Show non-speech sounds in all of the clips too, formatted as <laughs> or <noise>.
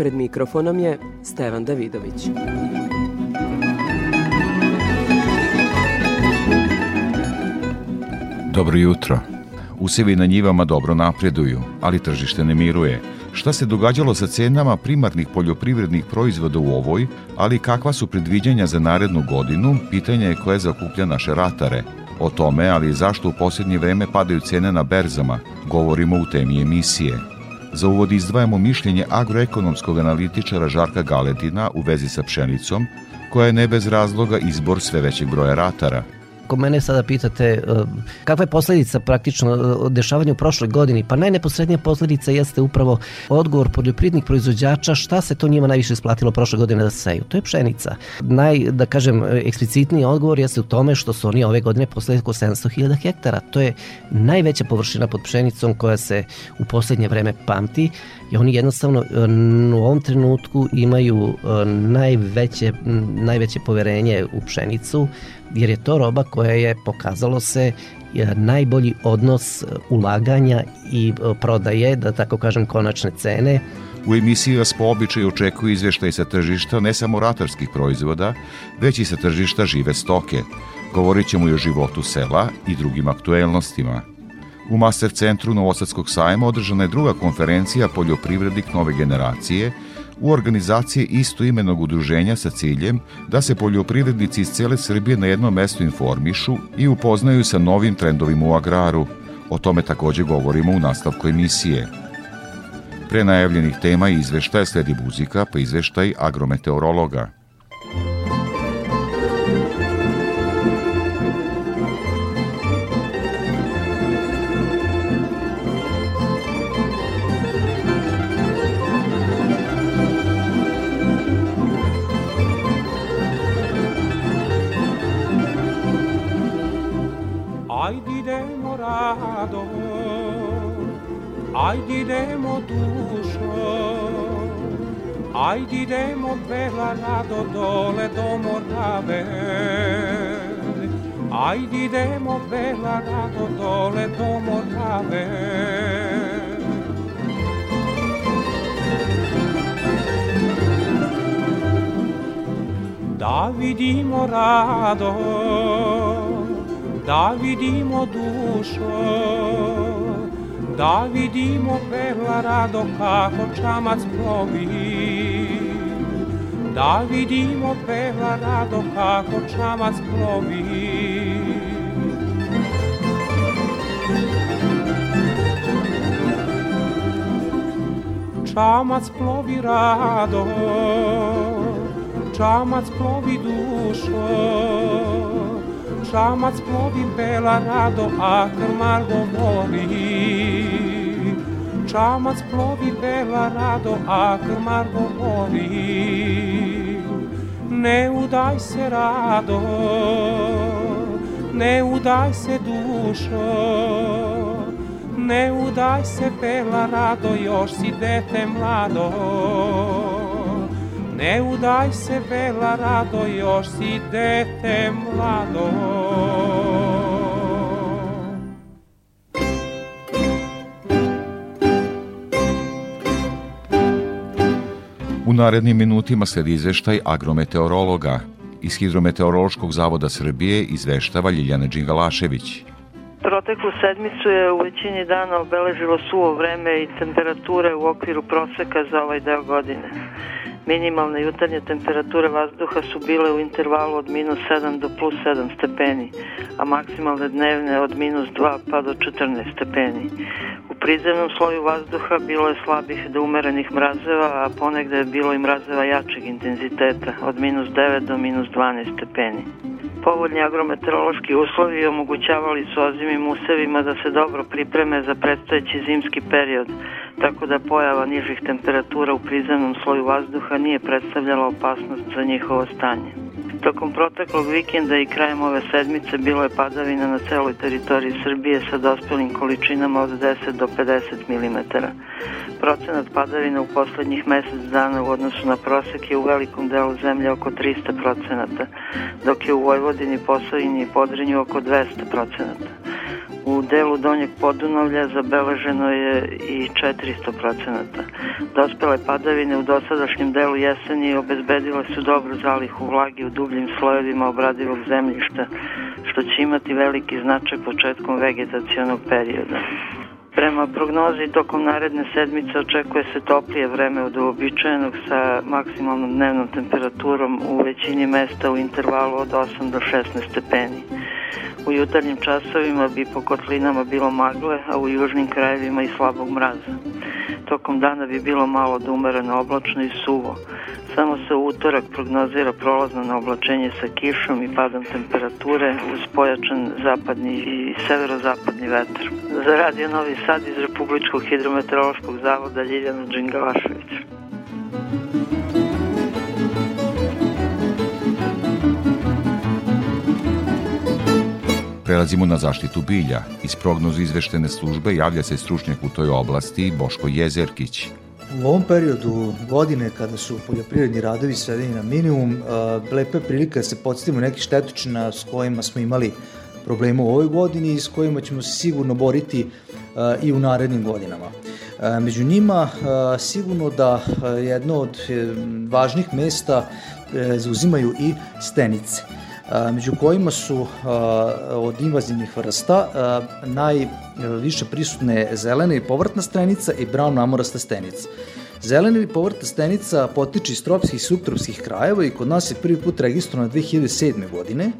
Pred mikrofonom je Stevan Davidović. Dobro jutro. Usevi na njivama dobro napreduju, ali tržište ne miruje. Šta se događalo sa cenama primarnih poljoprivrednih proizvoda u ovoj, ali kakva su predviđanja za narednu godinu, pitanje je koje zakuplja naše ratare. O tome, ali i zašto u posljednje vreme padaju cene na berzama, govorimo u temi emisije. Za uvod izdvajamo mišljenje agroekonomskog analitičara Žarka Galetina u vezi sa pšenicom, koja je ne bez razloga izbor sve većeg broja ratara – ako mene sada pitate e, kakva je posledica praktično e, dešavanja u prošloj godini, pa najneposrednija posledica jeste upravo odgovor poljoprivrednih proizvođača šta se to njima najviše isplatilo prošle godine da seju. To je pšenica. Naj, da kažem, eksplicitniji odgovor jeste u tome što su oni ove godine posle oko 700.000 hektara. To je najveća površina pod pšenicom koja se u poslednje vreme pamti i oni jednostavno u ovom trenutku imaju najveće, najveće poverenje u pšenicu jer je to roba koja je pokazalo se najbolji odnos ulaganja i e, prodaje, da tako kažem, konačne cene. U emisiji vas po običaju očekuju izveštaj sa tržišta ne samo ratarskih proizvoda, već i sa tržišta žive stoke. Govorit ćemo i o životu sela i drugim aktuelnostima. U Master centru Novosadskog sajma održana je druga konferencija Poljoprivrednik nove generacije – u organizaciji istoimenog udruženja sa ciljem da se poljoprivrednici iz cele Srbije na jednom mestu informišu i upoznaju sa novim trendovima u agraru. O tome takođe govorimo u nastavku emisije. Pre najavljenih tema i izveštaja sledi muzika pa izveštaj agrometeorologa – Ajde idemo dušo, ajde idemo bela rado dole do Morave. Ajde idemo bela rado dole do Morave. Da vidimo rado, da vidimo dušo, da vidimo perla rado kako čamac plovi. Da vidimo perla rado kako čamac plovi. Čamac plovi rado, čamac plovi dušo, čamac plovi bela rado, a krmar govori. Čamac plovi bela rado, a krmar govori. Ne udaj se rado, ne udaj se dušo, ne udaj se bela rado, još si dete mlado. Ne udaj se bela rado, još si dete mlado. Narednim minutima sledi izveštaj agrometeorologa. Iz Hidrometeorološkog zavoda Srbije izveštava Ljiljana Đingalašević. Proteklu sedmicu je u većini dana obeležilo suvo vreme i temperature u okviru proseka za ovaj deo godine. Minimalne jutarnje temperature vazduha su bile u intervalu od minus 7 do plus 7 stepeni, a maksimalne dnevne od minus 2 pa do 14 stepeni prizemnom sloju vazduha bilo je slabih do umerenih mrazeva, a ponegde je bilo i mrazeva jačeg intenziteta, od minus 9 do minus 12 stepeni. Povoljni agrometeorološki uslovi omogućavali su ozimim usevima da se dobro pripreme za predstojeći zimski period, tako da pojava nižih temperatura u prizemnom sloju vazduha nije predstavljala opasnost za njihovo stanje. Tokom proteklog vikenda i krajem ove sedmice bilo je padavina na celoj teritoriji Srbije sa dospelim količinama od 10 do 50 mm. Procenat padavina u poslednjih mesec dana u odnosu na prosek je u velikom delu zemlje oko 300 procenata, dok je u Vojvodini, Posavini i Podrinju oko 200 procenata. U delu Donjeg Podunavlja zabeleženo je i 400 procenata. Dospele padavine u dosadašnjem delu jeseni obezbedile su dobru zalihu vlagi u dubljim slojevima obradivog zemljišta, što će imati veliki značaj početkom vegetacijonog perioda. Prema prognozi tokom naredne sedmice očekuje se toplije vreme od uobičajenog sa maksimalnom dnevnom temperaturom u većini mesta u intervalu od 8 do 16 stepeni. U jutarnjim časovima bi po kotlinama bilo magle, a u južnim krajevima i slabog mraza. Tokom dana bi bilo malo da umereno oblačno i suvo. Samo se u utorak prognozira prolazno na oblačenje sa kišom i padom temperature uz pojačan zapadni i severozapadni vetar. Za radio Novi Sad iz Republičkog hidrometeorološkog zavoda Ljiljana Đingalašević. Prelazimo na zaštitu bilja. Iz prognozu izveštene službe javlja se stručnjak u toj oblasti Boško Jezerkić. U ovom periodu godine kada su poljoprivredni radovi svedeni na minimum, lepa je prilika da se podstavimo neki štetočina s kojima smo imali problema u ovoj godini i s kojima ćemo se sigurno boriti i u narednim godinama. Među njima sigurno da jedno od e, važnih mesta e, zauzimaju i stenice među kojima su od invazivnih vrsta najviše prisutne zelena i povrtna stenica i brown namorasta stenica. Zelena ili povrtna stenica potiče iz tropskih i subtropskih krajeva i kod nas je prvi put registrovana 2007. godine,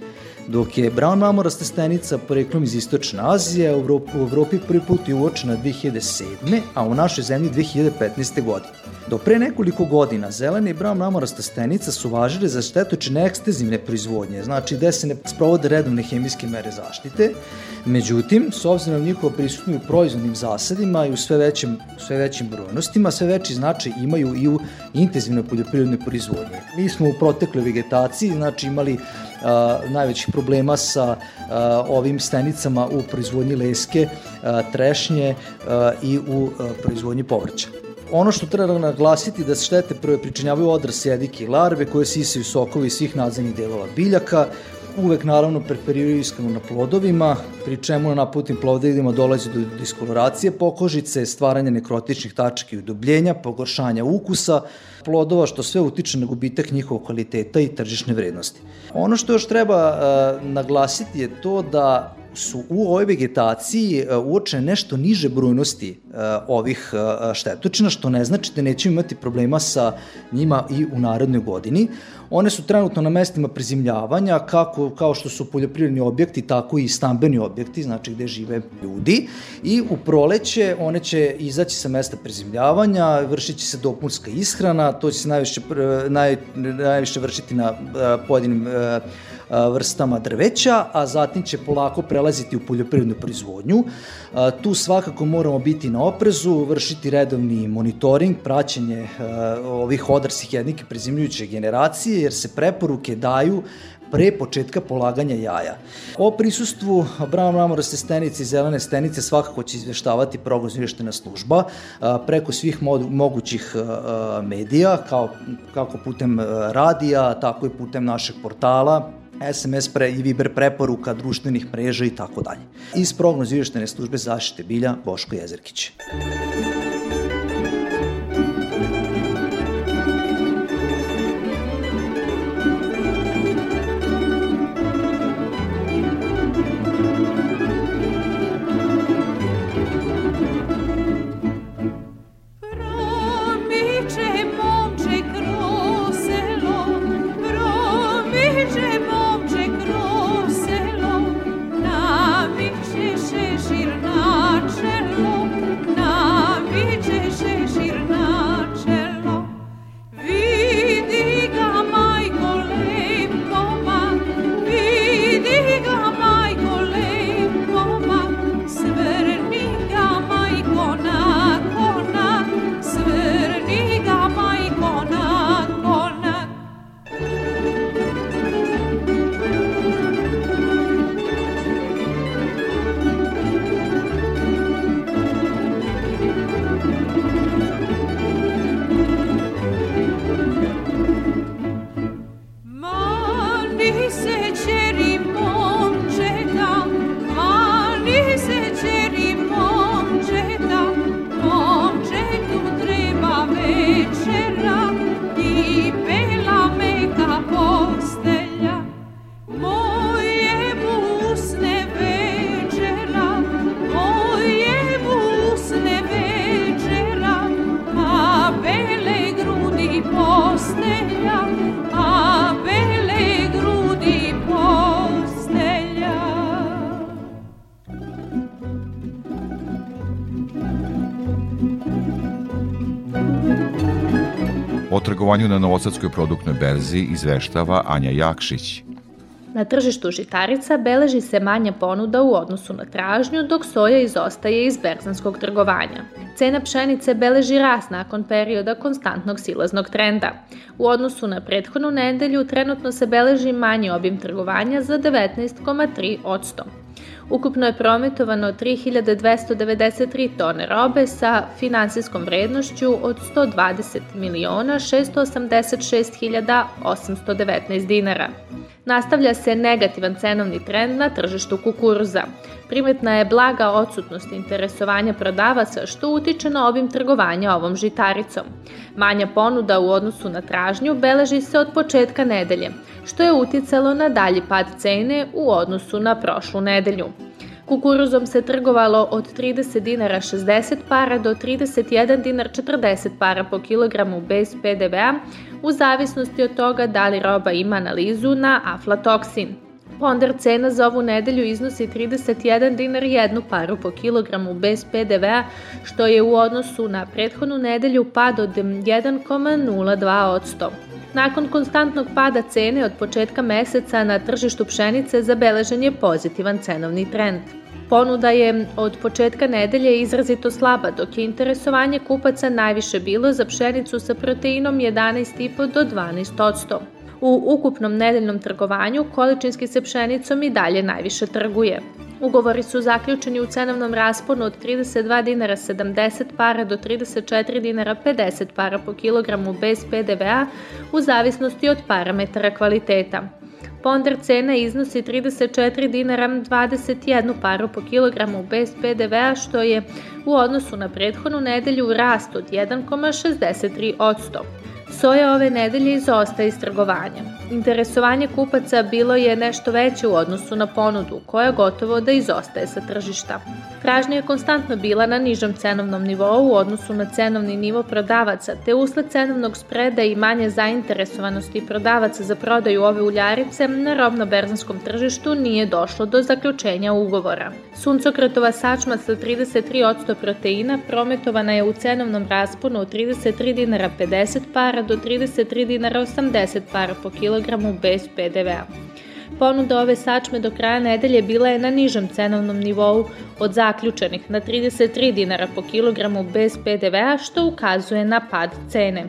dok je brown mamorasta stenica poreklom iz Istočne Azije, u Evropi, u Evropi prvi put je uočena 2007. a u našoj zemlji 2015. godine. Do pre nekoliko godina zelene i brown mamorasta stenica su važile za štetočine ekstenzivne proizvodnje, znači gde se ne sprovode redovne hemijske mere zaštite, Međutim, s obzirom na prisutno u proizvodnim zasadima i u sve većim, sve većim brojnostima, sve veći značaj imaju i u intenzivnoj poljoprivrednoj proizvodnji. Mi smo u protekloj vegetaciji, znači imali najvećih problema sa ovim stenicama u proizvodnji leske, trešnje i u proizvodnji povrća. Ono što treba naglasiti da se štete prve pričinjavaju odras jedike i larve koje sisaju sokovi svih nadzemnih delova biljaka, uvek naravno preferiraju iskreno na plodovima, pri čemu na naputnim plodovima dolazi do diskoloracije pokožice, stvaranja nekrotičnih tačaka i udobljenja, pogoršanja ukusa plodova, što sve utiče na gubitak njihovog kvaliteta i tržišne vrednosti. Ono što još treba uh, naglasiti je to da su u ovoj vegetaciji e, uočene nešto niže brojnosti e, ovih e, štetočina, što ne znači da nećemo imati problema sa njima i u narednoj godini. One su trenutno na mestima prezimljavanja, kako, kao što su poljoprivredni objekti, tako i stambeni objekti, znači gde žive ljudi. I u proleće one će izaći sa mesta prezimljavanja, vršit će se dopunska ishrana, to će se najviše, naj, najviše vršiti na pojedinim vrstama drveća, a zatim će polako prelaziti u poljoprivrednu proizvodnju. Tu svakako moramo biti na oprezu, vršiti redovni monitoring, praćenje ovih odrasih jednike prezimljujuće generacije, jer se preporuke daju pre početka polaganja jaja. O prisustvu brown mamoraste stenice i zelene stenice svakako će izveštavati prognoz izveštena služba preko svih mogućih medija, kao, kako putem radija, tako i putem našeg portala, SMS pre i Viber preporuka društvenih mreža i tako dalje. Iz prognoz izveštene službe zaštite bilja Boško Jezerkić. Trgovanju na Novosadskoj produktnoj berzi izveštava Anja Jakšić. Na tržištu žitarica beleži se manja ponuda u odnosu na tražnju, dok soja izostaje iz berzanskog trgovanja. Cena pšenice beleži rast nakon perioda konstantnog silaznog trenda. U odnosu na prethodnu nedelju trenutno se beleži manji obim trgovanja za 19,3%. Ukupno je prometovano 3293 tone robe sa finansijskom vrednošću od 120 miliona 686 819 dinara. Nastavlja se negativan cenovni trend na tržištu kukuruza. Primetna je blaga odsutnost interesovanja prodavaca što utiče na obim trgovanja ovom žitaricom. Manja ponuda u odnosu na tražnju beleži se od početka nedelje, što je uticalo na dalji pad cene u odnosu na prošlu nedelju. Kukuruzom se trgovalo od 30 dinara 60 para do 31 dinar 40 para po kilogramu bez PDV-a, u zavisnosti od toga da li roba ima analizu na aflatoksin. Ponder cena za ovu nedelju iznosi 31 dinar jednu paru po kilogramu bez PDV-a, što je u odnosu na prethodnu nedelju pad od 1,02%. Nakon konstantnog pada cene od početka meseca na tržištu pšenice zabeležen je pozitivan cenovni trend. Ponuda je od početka nedelje izrazito slaba, dok je interesovanje kupaca najviše bilo za pšenicu sa proteinom 11,5 do 12%. U ukupnom nedeljnom trgovanju količinski se pšenicom i dalje najviše trguje. Ugovori su zaključeni u cenovnom rasponu od 32 dinara 70 para do 34 dinara 50 para po kilogramu bez PDV-a u zavisnosti od parametara kvaliteta. Ponder cena iznosi 34 dinara 21 paru po kilogramu bez PDV-a, što je u odnosu na prethodnu nedelju rast od 1,63%. Soja ove nedelje izostaje iz trgovanja. Interesovanje kupaca bilo je nešto veće u odnosu na ponudu, koja gotovo da izostaje sa tržišta. Tražnja je konstantno bila na nižom cenovnom nivou u odnosu na cenovni nivo prodavaca, te usled cenovnog spreda i manje zainteresovanosti prodavaca za prodaju ove uljarice na robno-berzanskom tržištu nije došlo do zaključenja ugovora. Suncokretova sačma sa 33% proteina prometovana je u cenovnom rasponu od 33 dinara 50 para do 33 dinara 80 para po kilogramu bez PDV-a. Ponuda ove sačme do kraja nedelje bila je na nižem cenovnom nivou od zaključenih na 33 dinara po kilogramu bez PDV-a što ukazuje na pad cene.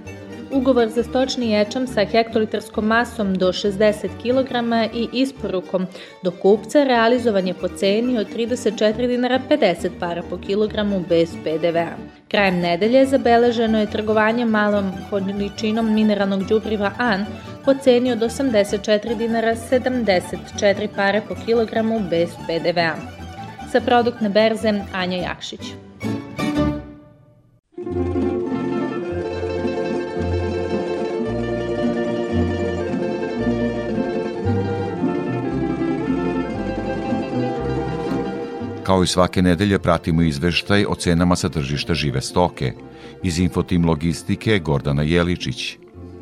Ugovor za stočni ječam sa hektolitarskom masom do 60 kg i isporukom do kupca realizovan je po ceni od 34 dinara 50 para po kilogramu bez PDV-a. Krajem nedelje zabeleženo je trgovanje malom količinom mineralnog đubriva AN po ceni od 84 dinara 74 pare po kilogramu bez PDV-a. Sa produktne berze Anja Jakšić. Kao i svake nedelje pratimo izveštaj o cenama sa tržišta žive stoke. Iz Infotim Logistike Gordana Jeličić.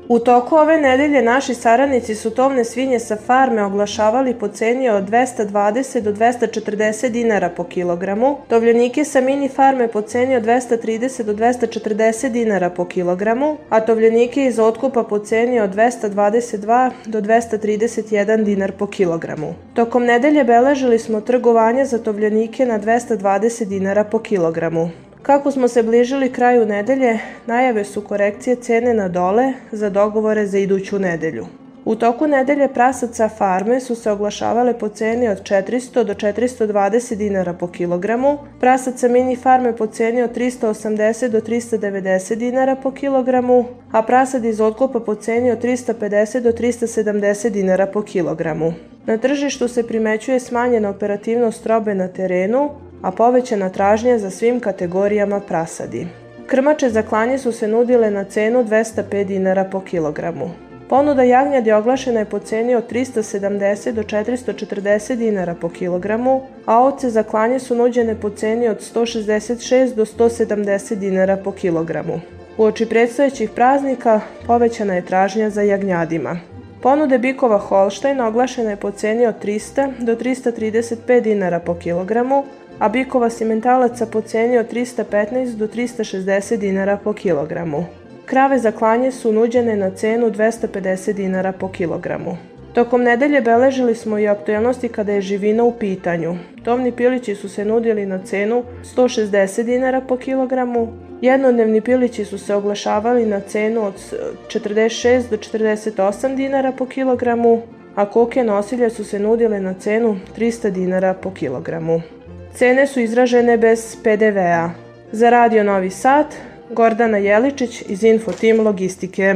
U toku ove nedelje naši saradnici su tovne svinje sa farme oglašavali po ceni od 220 do 240 dinara po kilogramu, tovljenike sa mini farme po ceni od 230 do 240 dinara po kilogramu, a tovljenike iz otkupa po ceni od 222 do 231 dinar po kilogramu. Tokom nedelje beležili smo trgovanje za tovljenike na 220 dinara po kilogramu. Kako smo se bližili kraju nedelje, najave su korekcije cene na dole za dogovore za iduću nedelju. U toku nedelje prasaca farme su se oglašavale po ceni od 400 do 420 dinara po kilogramu, prasaca mini farme po ceni od 380 do 390 dinara po kilogramu, a prasad iz otkupa po ceni od 350 do 370 dinara po kilogramu. Na tržištu se primećuje smanjena operativnost robe na terenu, a povećana tražnja za svim kategorijama prasadi. Krmače za klanje su se nudile na cenu 205 dinara po kilogramu. Ponuda jagnjadi oglašena je po ceni od 370 do 440 dinara po kilogramu, a ovce za klanje su nuđene po ceni od 166 do 170 dinara po kilogramu. U oči predstojećih praznika povećana je tražnja za jagnjadima. Ponude bikova Holštajna oglašena je po ceni od 300 do 335 dinara po kilogramu, a bikova simentalaca po ceni od 315 do 360 dinara po kilogramu. Krave za klanje su nuđene na cenu 250 dinara po kilogramu. Tokom nedelje beležili smo i aktuelnosti kada je živina u pitanju. Tovni pilići su se nudili na cenu 160 dinara po kilogramu, jednodnevni pilići su se oglašavali na cenu od 46 do 48 dinara po kilogramu, a koke nosilje su se nudile na cenu 300 dinara po kilogramu. Cene su izražene bez PDV-a. Za Radio Novi Sad, Gordana Jeličić iz Infotim Logistike.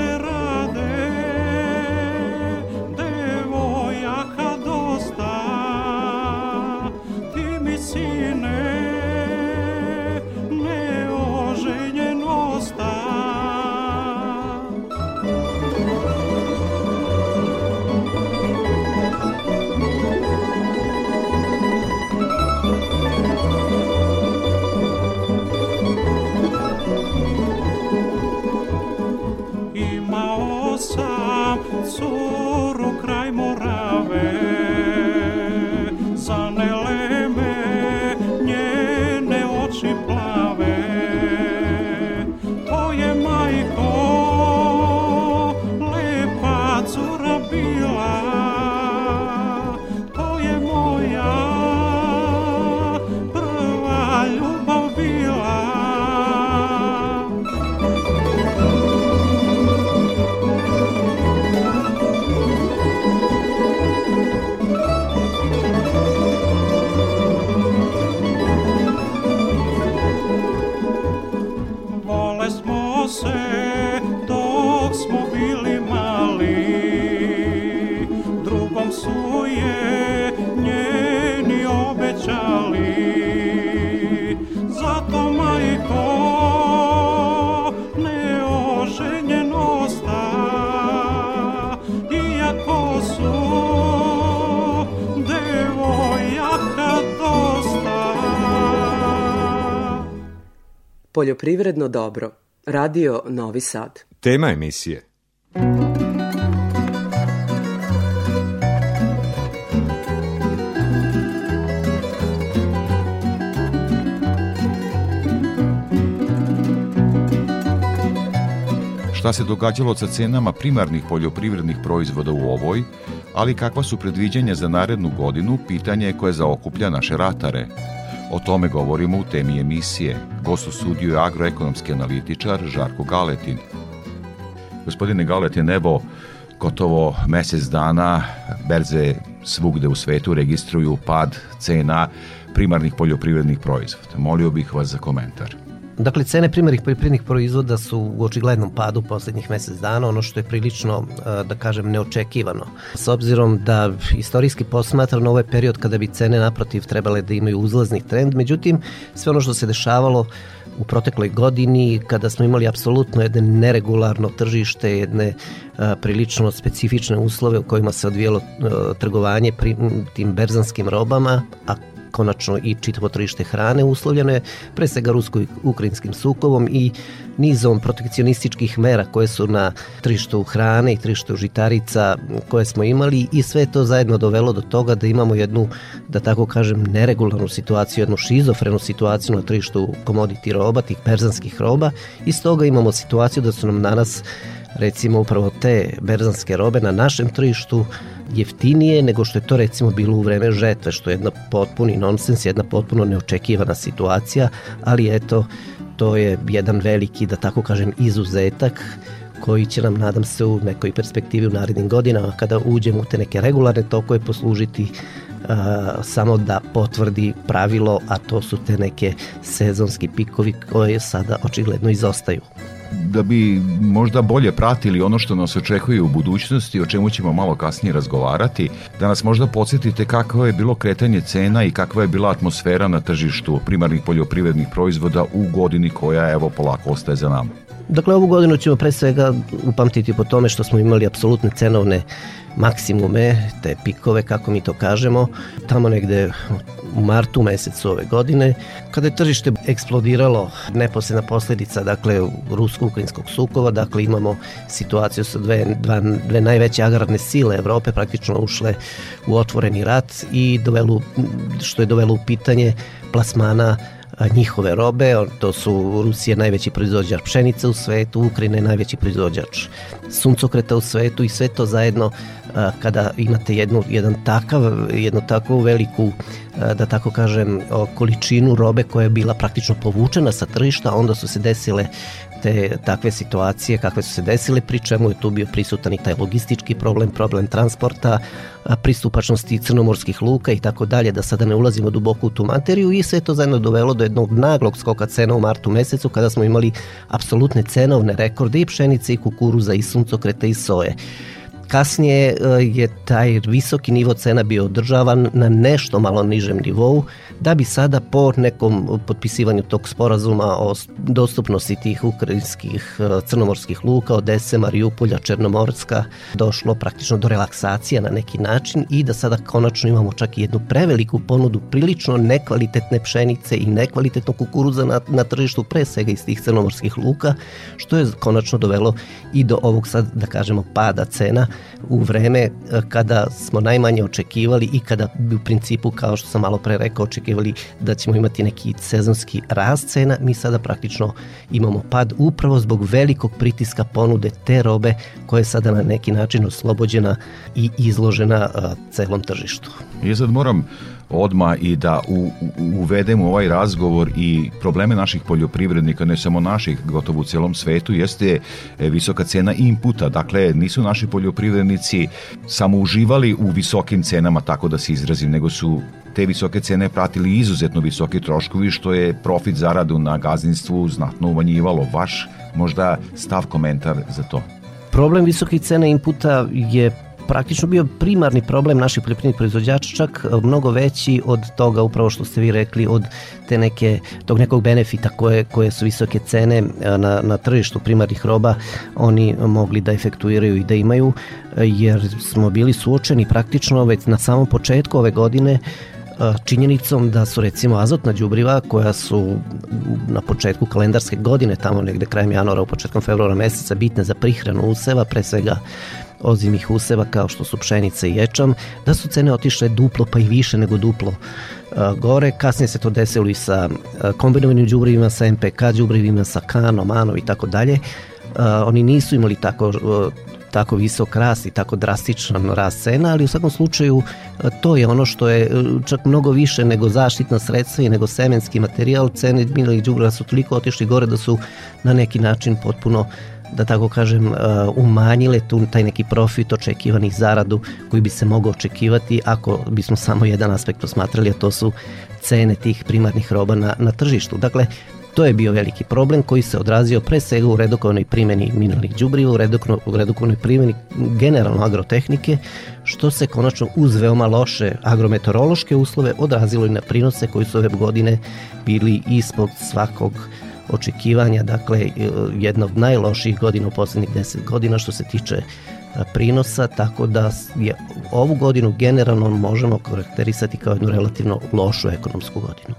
Poljoprivredno dobro. Radio Novi Sad. Tema emisije. Šta se događalo sa cenama primarnih poljoprivrednih proizvoda u ovoj, ali kakva su predviđanja za narednu godinu, pitanje je koje zaokuplja naše ratare. O tome govorimo u temi emisije. Gost u studiju je agroekonomski analitičar Žarko Galetin. Gospodine Galetin, evo, gotovo mesec dana berze svugde u svetu registruju pad cena primarnih poljoprivrednih proizvoda. Molio bih vas za komentar. Dakle, cene primarnih poljoprivrednih proizvoda su u očiglednom padu poslednjih mesec dana, ono što je prilično, e, da kažem, neočekivano. S obzirom da istorijski posmatrano ovaj period kada bi cene naprotiv trebale da imaju uzlazni trend, međutim, sve ono što se dešavalo u protekloj godini kada smo imali apsolutno jedno neregularno tržište, jedne a, prilično specifične uslove u kojima se odvijelo a, trgovanje tim berzanskim robama, a konačno i čitavo tržište hrane uslovljeno je pre svega rusko-ukrajinskim sukovom i nizom protekcionističkih mera koje su na tržištu hrane i tržištu žitarica koje smo imali i sve to zajedno dovelo do toga da imamo jednu, da tako kažem, neregularnu situaciju, jednu šizofrenu situaciju na tržištu komoditi roba, tih perzanskih roba. I stoga imamo situaciju da su nam danas recimo upravo te berzanske robe na našem tržištu jeftinije nego što je to recimo bilo u vreme žetve, što je jedna potpuni nonsens, jedna potpuno neočekivana situacija, ali eto, to je jedan veliki, da tako kažem, izuzetak koji će nam, nadam se, u nekoj perspektivi u narednim godinama, kada uđemo u te neke regularne tokove, poslužiti samo da potvrdi pravilo, a to su te neke sezonski pikovi koje sada očigledno izostaju da bi možda bolje pratili ono što nas očekuje u budućnosti, o čemu ćemo malo kasnije razgovarati, da nas možda podsjetite kakvo je bilo kretanje cena i kakva je bila atmosfera na tržištu primarnih poljoprivrednih proizvoda u godini koja evo polako ostaje za nama. Dakle, ovu godinu ćemo pre svega upamtiti po tome što smo imali apsolutne cenovne maksimume, te pikove, kako mi to kažemo, tamo negde u martu mesecu ove godine, kada je tržište eksplodiralo neposredna posledica, dakle, rusko-ukrajinskog sukova, dakle, imamo situaciju sa dve, dva, dve najveće agrarne sile Evrope praktično ušle u otvoreni rat i dovelu, što je dovelo u pitanje plasmana njihove robe, to su Rusija najveći proizvođač pšenice u svetu, Ukrajina je najveći proizvođač suncokreta u svetu i sve to zajedno kada imate jednu, jedan takav, jednu takvu veliku, da tako kažem, količinu robe koja je bila praktično povučena sa tržišta, onda su se desile te takve situacije kakve su se desile, pri čemu je tu bio prisutan i taj logistički problem, problem transporta, pristupačnosti crnomorskih luka i tako dalje, da sada ne ulazimo duboko u tu materiju i sve to zajedno dovelo do jednog naglog skoka cena u martu mesecu kada smo imali apsolutne cenovne rekorde i pšenice i kukuruza i suncokreta i soje. Kasnije e, je taj visoki nivo cena bio održavan na nešto malo nižem nivou, da bi sada po nekom potpisivanju tog sporazuma o dostupnosti tih ukrajinskih e, crnomorskih luka, Odese, Marijupolja, Černomorska, došlo praktično do relaksacija na neki način i da sada konačno imamo čak i jednu preveliku ponudu prilično nekvalitetne pšenice i nekvalitetnog kukuruza na, na tržištu, pre svega iz tih crnomorskih luka, što je konačno dovelo i do ovog sad, da kažemo, pada cena u vreme e, kada smo najmanje očekivali i kada bi u principu, kao što sam malo pre rekao, očekivali da ćemo imati neki sezonski rast cena, mi sada praktično imamo pad upravo zbog velikog pritiska ponude te robe koja je sada na neki način oslobođena i izložena e, celom tržištu. Ja sad moram odma i da u, uvedemo ovaj razgovor i probleme naših poljoprivrednika, ne samo naših, gotovo u celom svetu, jeste e, visoka cena inputa. Dakle, nisu naši poljoprivrednici samo uživali u visokim cenama, tako da se izrazim, nego su te visoke cene pratili izuzetno visoki troškovi, što je profit zaradu na gazdinstvu znatno umanjivalo. Vaš možda stav komentar za to? Problem visokih cena inputa je praktično bio primarni problem naših poljoprivrednih proizvođača, čak e, mnogo veći od toga upravo što ste vi rekli, od te neke, tog nekog benefita koje, koje su visoke cene e, na, na tržištu primarnih roba oni mogli da efektuiraju i da imaju, e, jer smo bili suočeni praktično već na samom početku ove godine činjenicom da su recimo azotna đubriva koja su na početku kalendarske godine, tamo negde krajem januara, u početkom februara meseca bitne za prihranu useva, pre svega ozimih useva kao što su pšenica i ječam, da su cene otišle duplo pa i više nego duplo gore. Kasnije se to desilo i sa kombinovanim đubrivima, sa MPK đubrivima, sa kanom, anom i tako dalje. Oni nisu imali tako tako visok rast i tako drastičan rast cena, ali u svakom slučaju to je ono što je čak mnogo više nego zaštitna sredstva i nego semenski materijal. Cene mineralnih đubriva su toliko otišli gore da su na neki način potpuno da tako kažem, uh, umanjile tu taj neki profit očekivanih zaradu koji bi se mogao očekivati ako bismo samo jedan aspekt posmatrali, a to su cene tih primarnih roba na, na tržištu. Dakle, To je bio veliki problem koji se odrazio pre svega u redukovanoj primjeni mineralnih đubriva, u, redukno, primjeni generalno agrotehnike, što se konačno uz veoma loše agrometeorološke uslove odrazilo i na prinose koji su ove godine bili ispod svakog očekivanja, dakle jedna od najlošijih godina u poslednjih 10 godina što se tiče e, prinosa, tako da je ovu godinu generalno možemo karakterisati kao jednu relativno lošu ekonomsku godinu.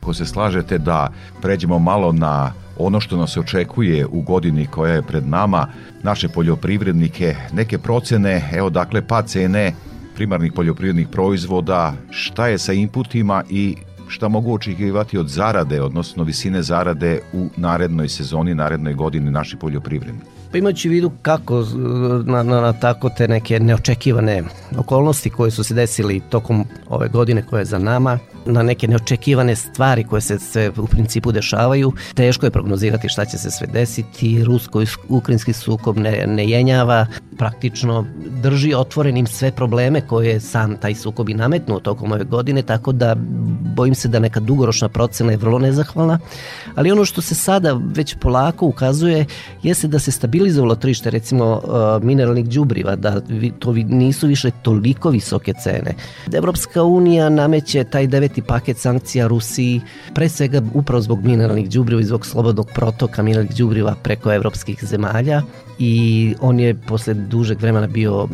Ko se slažete da pređemo malo na ono što nas očekuje u godini koja je pred nama, naše poljoprivrednike, neke procene, evo dakle pa cene primarnih poljoprivrednih proizvoda, šta je sa inputima i šta mogu očekivati od zarade, odnosno visine zarade u narednoj sezoni, narednoj godini naši poljoprivredni? Pa imajući vidu kako na, na, na tako te neke neočekivane okolnosti koje su se desili tokom ove godine koje je za nama, na neke neočekivane stvari koje se sve u principu dešavaju, teško je prognozirati šta će se sve desiti, rusko-ukrajinski sukob ne, ne jenjava, praktično drži otvorenim sve probleme koje sam taj sukob i nametnuo tokom ove godine, tako da bojim se da neka dugoročna procena je vrlo nezahvalna, ali ono što se sada već polako ukazuje jeste da se stabilizovalo tržište recimo uh, mineralnih đubriva, da to nisu više toliko visoke cene. Evropska unija nameće taj deveti paket sankcija Rusiji, pre svega upravo zbog mineralnih đubriva i zbog slobodnog protoka mineralnih đubriva preko evropskih zemalja i on je posle dužeg vremena bio uh,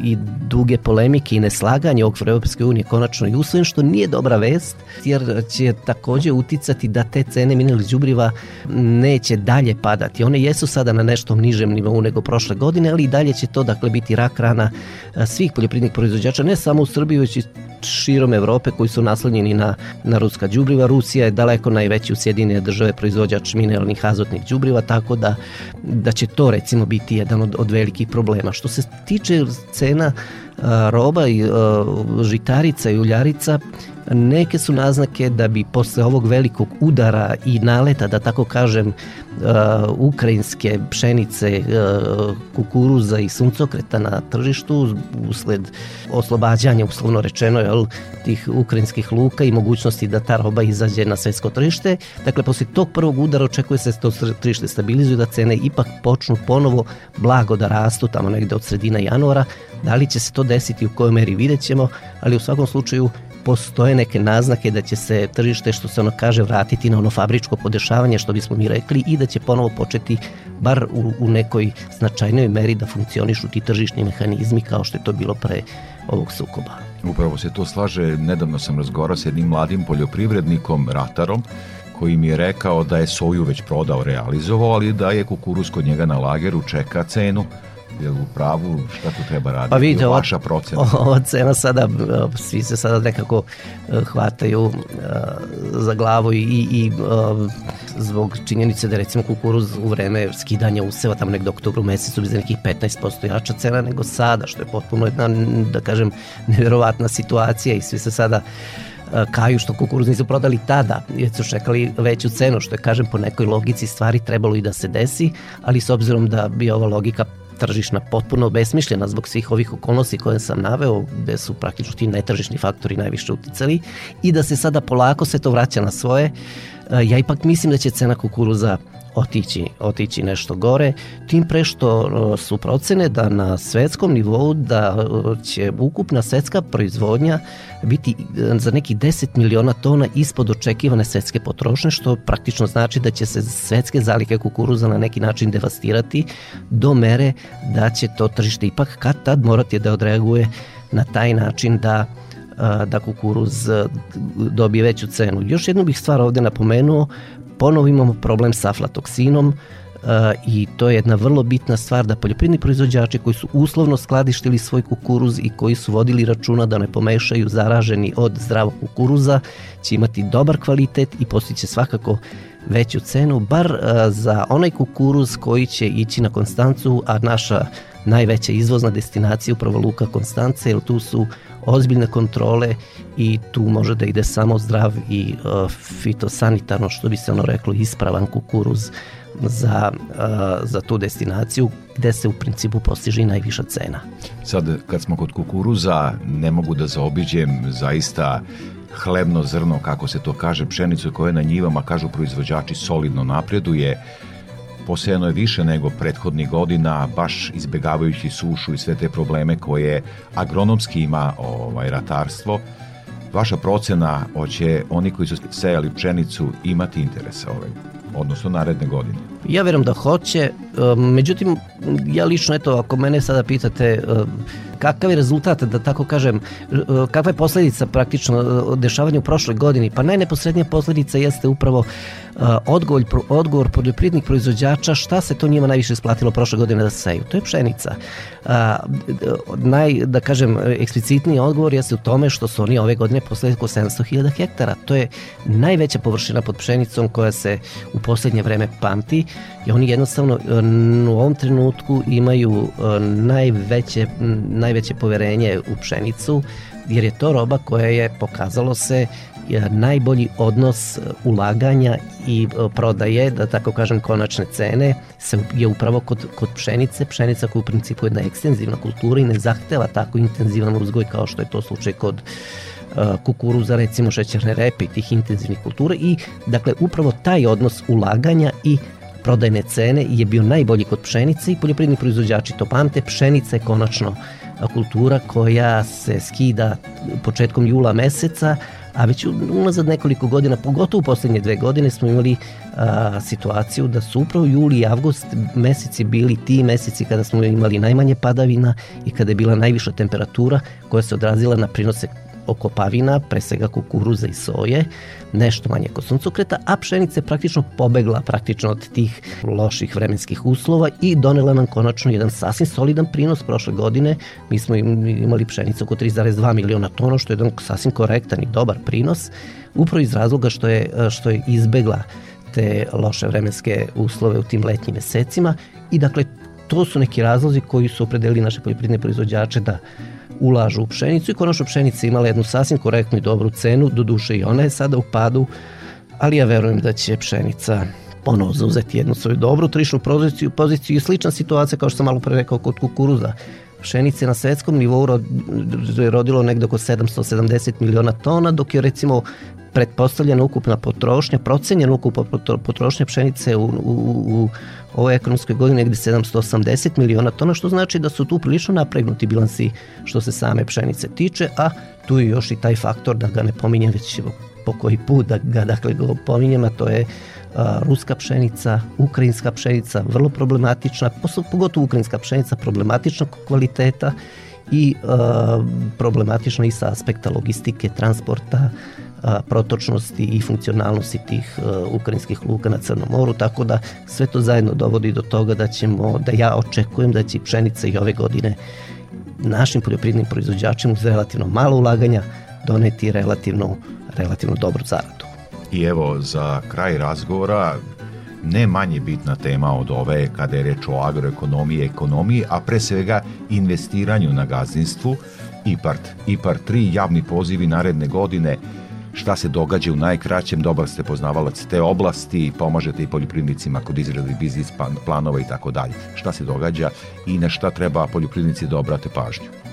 i duge polemike i neslaganje u okviru Europske unije konačno i usvojen, što nije dobra vest, jer će takođe uticati da te cene mineralnih đubriva neće dalje padati. One jesu sada na nešto nižem nivou nego prošle godine, ali i dalje će to dakle biti rak rana svih poljoprivrednih proizvođača, ne samo u Srbiji, već i širom Evrope koji su naslanjeni na, na ruska đubriva. Rusija je daleko najveći u Sjedinje države proizvođač mineralnih azotnih đubriva, tako da, da će to recimo biti jedan od, od velikih problema. Što se tiče cena a, roba i a, žitarica i uljarica, neke su naznake da bi posle ovog velikog udara i naleta, da tako kažem, uh, ukrajinske pšenice, uh, kukuruza i suncokreta na tržištu usled oslobađanja, uslovno rečeno, jel, tih ukrajinskih luka i mogućnosti da ta roba izađe na svetsko tržište. Dakle, posle tog prvog udara očekuje se da to tržište stabilizuje, da cene ipak počnu ponovo blago da rastu tamo negde od sredina januara. Da li će se to desiti u kojoj meri vidjet ćemo, ali u svakom slučaju postoje neke naznake da će se tržište, što se ono kaže, vratiti na ono fabričko podešavanje, što bismo mi rekli, i da će ponovo početi bar u, u nekoj značajnoj meri da funkcionišu ti tržišni mehanizmi kao što je to bilo pre ovog sukoba. Upravo se to slaže, nedavno sam razgovarao sa jednim mladim poljoprivrednikom, ratarom, koji mi je rekao da je soju već prodao, realizovao, ali da je kukuruz kod njega na lageru čeka cenu je u pravu, šta tu treba raditi? Pa vidite, vaša procena. <laughs> Ova cena sada, svi se sada nekako e, hvataju e, za glavu i, i e, zbog činjenice da recimo kukuruz u vreme skidanja useva tamo nekde oktobru mesecu bi za nekih 15% jača cena nego sada, što je potpuno jedna, da kažem, neverovatna situacija i svi se sada kaju što kukuruz nisu prodali tada, jer su čekali veću cenu, što je, kažem, po nekoj logici stvari trebalo i da se desi, ali s obzirom da bi ova logika tržišna potpuno besmišljena zbog svih ovih okolnosti koje sam naveo, gde su praktično ti netržišni faktori najviše uticali i da se sada polako sve to vraća na svoje. E, ja ipak mislim da će cena kukuruza otići, otići nešto gore, tim pre što e, su procene da na svetskom nivou da e, će ukupna svetska proizvodnja biti e, za neki 10 miliona tona ispod očekivane svetske potrošnje, što praktično znači da će se svetske zalike kukuruza na neki način devastirati do mere da će to tržište ipak kad tad morati da odreaguje na taj način da da kukuruz dobije veću cenu. Još jednu bih stvar ovde napomenuo, ponovo imamo problem sa aflatoksinom uh, i to je jedna vrlo bitna stvar da poljoprivredni proizvođači koji su uslovno skladištili svoj kukuruz i koji su vodili računa da ne pomešaju zaraženi od zdravog kukuruza će imati dobar kvalitet i postiće svakako veću cenu, bar uh, za onaj kukuruz koji će ići na Konstancu, a naša najveća izvozna destinacija upravo Luka Konstance, jer tu su ozbiljne kontrole i tu može da ide samo zdrav i uh, fitosanitarno, što bi se ono reklo, ispravan kukuruz za, uh, za tu destinaciju gde se u principu postiže i najviša cena. Sad, kad smo kod kukuruza, ne mogu da zaobiđem zaista hlebno zrno, kako se to kaže, pšenicu koje na njivama, kažu proizvođači, solidno napreduje, posejano je više nego prethodnih godina, baš izbegavajući sušu i sve te probleme koje agronomski ima ovaj, ratarstvo. Vaša procena, hoće oni koji su sejali pšenicu imati interesa ove, odnosno naredne godine? Ja verujem da hoće, međutim, ja lično, eto, ako mene sada pitate kakav je rezultat, da tako kažem, kakva je posledica praktično dešavanja u prošloj godini, pa najneposrednija posledica jeste upravo odgovor, odgovor poljoprivrednih proizvođača šta se to njima najviše isplatilo prošle godine da seju. To je pšenica. Naj, da kažem, eksplicitniji odgovor jeste u tome što su oni ove godine poslali oko 700.000 hektara. To je najveća površina pod pšenicom koja se u poslednje vreme pamti i oni jednostavno u ovom trenutku imaju najveće, najveće poverenje u pšenicu jer je to roba koja je pokazalo se najbolji odnos ulaganja i prodaje, da tako kažem, konačne cene se je upravo kod, kod pšenice. Pšenica koja u principu je jedna ekstenzivna kultura i ne zahteva tako intenzivan uzgoj kao što je to slučaj kod kukuruza, recimo šećerne repe i tih intenzivnih kultura i dakle upravo taj odnos ulaganja i prodajne cene je bio najbolji kod pšenice i poljoprivredni proizvođači to pamte. Pšenica je konačno kultura koja se skida početkom jula meseca, a već unazad nekoliko godina, pogotovo u poslednje dve godine, smo imali a, situaciju da su upravo juli i avgust meseci bili ti meseci kada smo imali najmanje padavina i kada je bila najviša temperatura koja se odrazila na prinose okopavina, pre svega kukuruza i soje, nešto manje kod suncokreta, a pšenica je praktično pobegla praktično od tih loših vremenskih uslova i donela nam konačno jedan sasvim solidan prinos prošle godine. Mi smo imali pšenicu oko 3,2 miliona tona, što je jedan sasvim korektan i dobar prinos, upravo iz razloga što je, što je izbegla te loše vremenske uslove u tim letnjim mesecima i dakle to su neki razlozi koji su opredelili naše poljoprivredne proizvođače da ulažu u pšenicu i konačno pšenica imala jednu sasvim korektnu i dobru cenu, do duše i ona je sada u padu, ali ja verujem da će pšenica ponovo zauzeti jednu svoju dobru trišnu poziciju, poziciju i slična situacija kao što sam malo pre rekao kod kukuruza. Pšenice na svetskom nivou je rodilo negde oko 770 miliona tona, dok je recimo pretpostavljena ukupna potrošnja, procenjena ukupna potrošnja pšenice u, u, u ovoj ekonomskoj godini negde 780 miliona tona, što znači da su tu prilično napregnuti bilansi što se same pšenice tiče, a tu je još i taj faktor da ga ne pominjem već po koji put da ga dakle pominjem, a to je a, ruska pšenica, ukrajinska pšenica, vrlo problematična, pogotovo ukrajinska pšenica problematičnog kvaliteta i problematična i sa aspekta logistike, transporta, protočnosti i funkcionalnosti tih ukrajinskih luka na Crnom moru, tako da sve to zajedno dovodi do toga da ćemo, da ja očekujem da će pšenica i ove godine našim poljoprivrednim proizvođačima uz relativno malo ulaganja doneti relativno, relativno dobru zaradu. I evo, za kraj razgovora, ne manje bitna tema od ove kada je reč o agroekonomiji ekonomiji, a pre svega investiranju na gazdinstvu, IPART, IPART 3, javni pozivi naredne godine, šta se događa u najkraćem, dobar ste poznavalac te oblasti, pomažete i poljoprivrednicima kod izrade biznis planova i tako dalje. Šta se događa i na šta treba poljoprivrednici da obrate pažnju?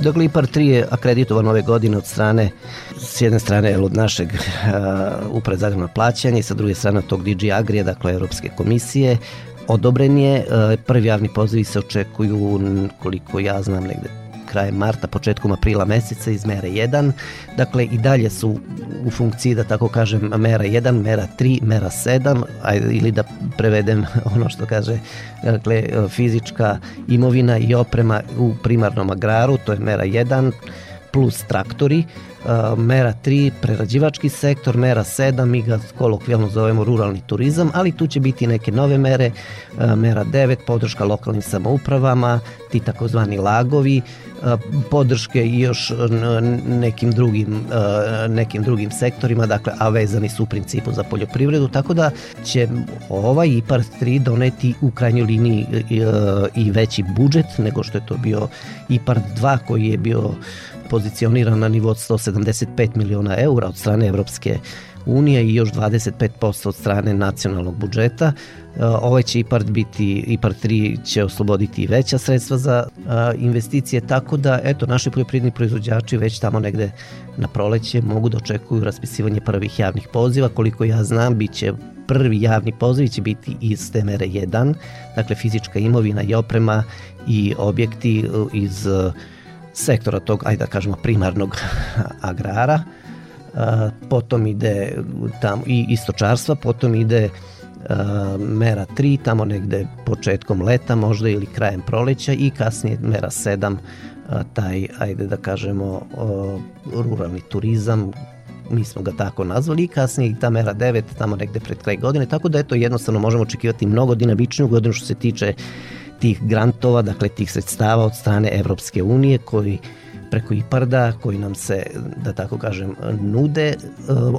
Dakle, IPAR 3 je akreditovan ove godine od strane, s jedne strane od našeg uh, uprave plaćanje i sa druge strane od tog DG Agrija, dakle Europske komisije. Odobren je, uh, prvi javni pozivi se očekuju, koliko ja znam, negde krajem marta, početkom aprila meseca iz mera 1. Dakle, i dalje su u funkciji, da tako kažem, mera 1, mera 3, mera 7, ajde, ili da prevedem <laughs> ono što kaže dakle, fizička imovina i oprema u primarnom agraru, to je mera 1, plus traktori, mera 3 prerađivački sektor, mera 7 mi ga kolokvijalno zovemo ruralni turizam, ali tu će biti neke nove mere, mera 9 podrška lokalnim samoupravama, ti takozvani lagovi, podrške i još nekim drugim, nekim drugim sektorima, dakle, a vezani su u principu za poljoprivredu, tako da će ovaj IPART 3 doneti u krajnjoj liniji i veći budžet nego što je to bio IPART 2 koji je bio pozicioniran na nivo od 175 miliona eura od strane Evropske unije i još 25% od strane nacionalnog budžeta. E, ovaj će IPART biti, IPART 3 će osloboditi veća sredstva za investicije, tako da eto, naši poljoprivredni proizvođači već tamo negde na proleće mogu da očekuju raspisivanje prvih javnih poziva. Koliko ja znam, bit će prvi javni poziv će biti iz te mere 1, dakle fizička imovina i oprema i objekti iz sektora tog, ajde da kažemo, primarnog agrara, potom ide tamo i istočarstva, potom ide mera 3, tamo negde početkom leta možda ili krajem proleća i kasnije mera 7, taj, ajde da kažemo, ruralni turizam, mi smo ga tako nazvali i kasnije i ta mera 9 tamo negde pred kraj godine, tako da eto jednostavno možemo očekivati mnogo dinamičniju godinu što se tiče tih grantova, dakle tih sredstava od strane Evropske unije koji preko IPARDA koji nam se, da tako kažem, nude. E,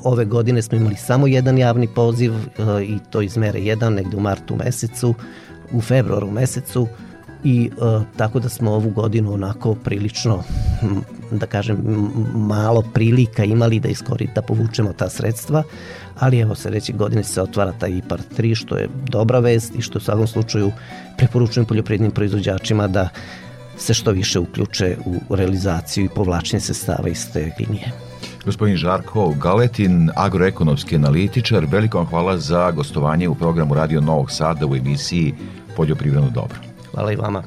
ove godine smo imali samo jedan javni poziv e, i to iz mere 1 negde u martu mesecu, u februaru mesecu i e, tako da smo ovu godinu onako prilično da kažem, malo prilika imali da iskori, da povučemo ta sredstva, ali evo sledeće godine se otvara taj IPAR 3, što je dobra vest i što u svakom slučaju preporučujem poljoprivrednim proizvođačima da se što više uključe u realizaciju i povlačenje sestava iz te linije. Gospodin Žarko Galetin, agroekonomski analitičar, veliko vam hvala za gostovanje u programu Radio Novog Sada u emisiji Poljoprivredno dobro. Hvala i vama.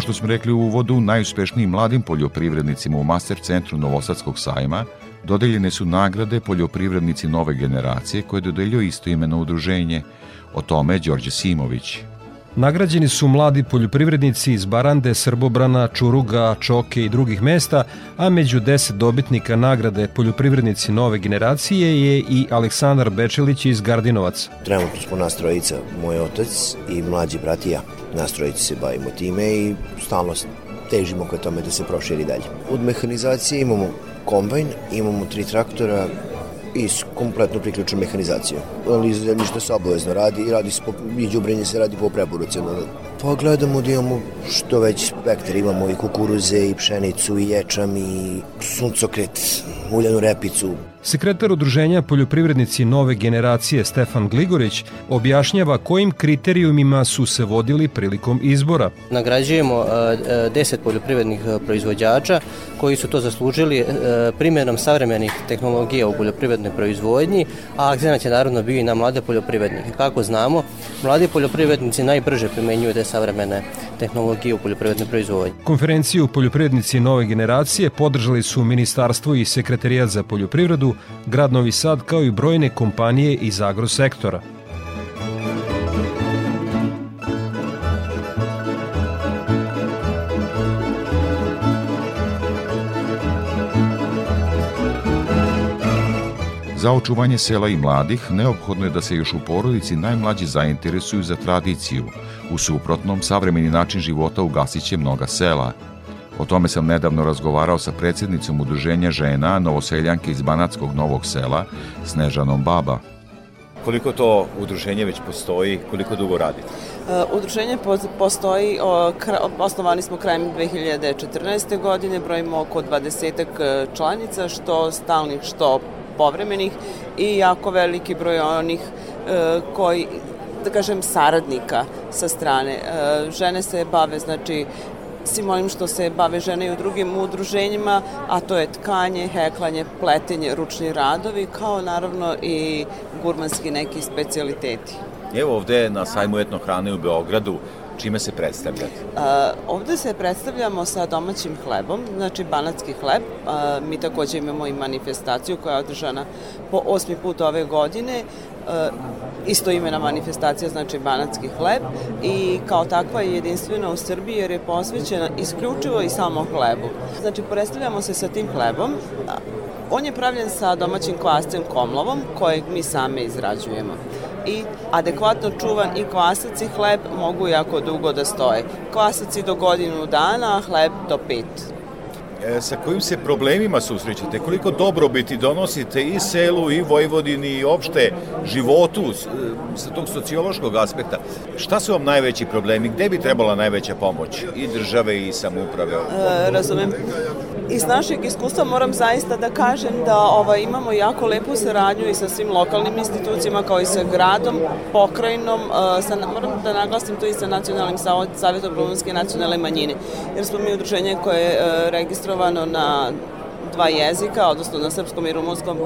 Kao što smo rekli u uvodu, najuspešnijim mladim poljoprivrednicima u Master centru Novosadskog sajma dodeljene su nagrade poljoprivrednici nove generacije koje dodeljuje istoimeno udruženje. O tome Đorđe Simović. Nagrađeni su mladi poljoprivrednici iz Barande, Srbobrana, Čuruga, Čoke i drugih mesta, a među deset dobitnika nagrade poljoprivrednici nove generacije je i Aleksandar Bečelić iz Gardinovaca. Trenutno smo nas trojica, moj otac i mlađi brat i ja. Nas trojica se bavimo time i stalno težimo ka tome da se proširi dalje. Od mehanizacije imamo kombajn, imamo tri traktora, i kompletno priključenu mehanizaciju. Ali zemljište se obavezno radi i radi se po, i džubrenje se radi po preporuci. Pa gledamo da imamo što već spektar, imamo i kukuruze i pšenicu i ječam i suncokret, uljanu repicu, Sekretar udruženja poljoprivrednici nove generacije Stefan Gligorić objašnjava kojim kriterijumima su se vodili prilikom izbora. Nagrađujemo 10 poljoprivrednih proizvođača koji su to zaslužili primjenom savremenih tehnologija u poljoprivrednoj proizvodnji, a akcenat je naravno bio i na mlade poljoprivrednike. Kako znamo, mladi poljoprivrednici najbrže primenjuju te savremene tehnologije u poljoprivrednoj proizvodnji. Konferenciju poljoprivrednici nove generacije podržali su Ministarstvo i Sekretarijat za poljoprivredu, Grad Novi Sad kao i brojne kompanije iz agrosektora. Za očuvanje sela i mladih neophodno je da se još u porodici najmlađi zainteresuju za tradiciju. U suprotnom, savremeni način života ugasit će mnoga sela. O tome sam nedavno razgovarao sa predsjednicom udruženja žena Novoseljanke iz Banatskog Novog sela, Snežanom Baba. Koliko to udruženje već postoji, koliko dugo radite? Udruženje postoji, osnovani smo krajem 2014. godine, brojimo oko 20 članica, što stalnih, što povremenih i jako veliki broj onih koji da kažem, saradnika sa strane. Žene se bave, znači, svim onim što se bave žene i u drugim udruženjima, a to je tkanje, heklanje, pletenje, ručni radovi, kao naravno i gurmanski neki specialiteti. Evo ovde na sajmu etnohrane u Beogradu, čime se predstavljate? A, ovde se predstavljamo sa domaćim hlebom, znači banatski hleb. A, mi takođe imamo i manifestaciju koja je održana po osmi put ove godine. A, isto imena manifestacija znači banatski hleb i kao takva je jedinstvena u Srbiji jer je posvećena isključivo i samo hlebu. Znači predstavljamo se sa tim hlebom. On je pravljen sa domaćim kvascem komlovom kojeg mi same izrađujemo i adekvatno čuvan i kvasac i hleb mogu jako dugo da stoje. Kvasaci do godinu dana, a hleb do pet e, sa kojim se problemima susrećete, koliko dobrobiti donosite i selu i Vojvodini i opšte životu e, sa tog sociološkog aspekta. Šta su vam najveći problemi? Gde bi trebala najveća pomoć i države i samouprave? E, razumem. Iz našeg iskustva moram zaista da kažem da ovaj, imamo jako lepu saradnju i sa svim lokalnim institucijama kao i sa gradom, pokrajinom, uh, sa, moram da naglasim to i sa Nacionalnim savjetom rumunske nacionalne manjine, jer smo mi udruženje koje je uh, registrovano na dva jezika, odnosno na srpskom i rumunskom,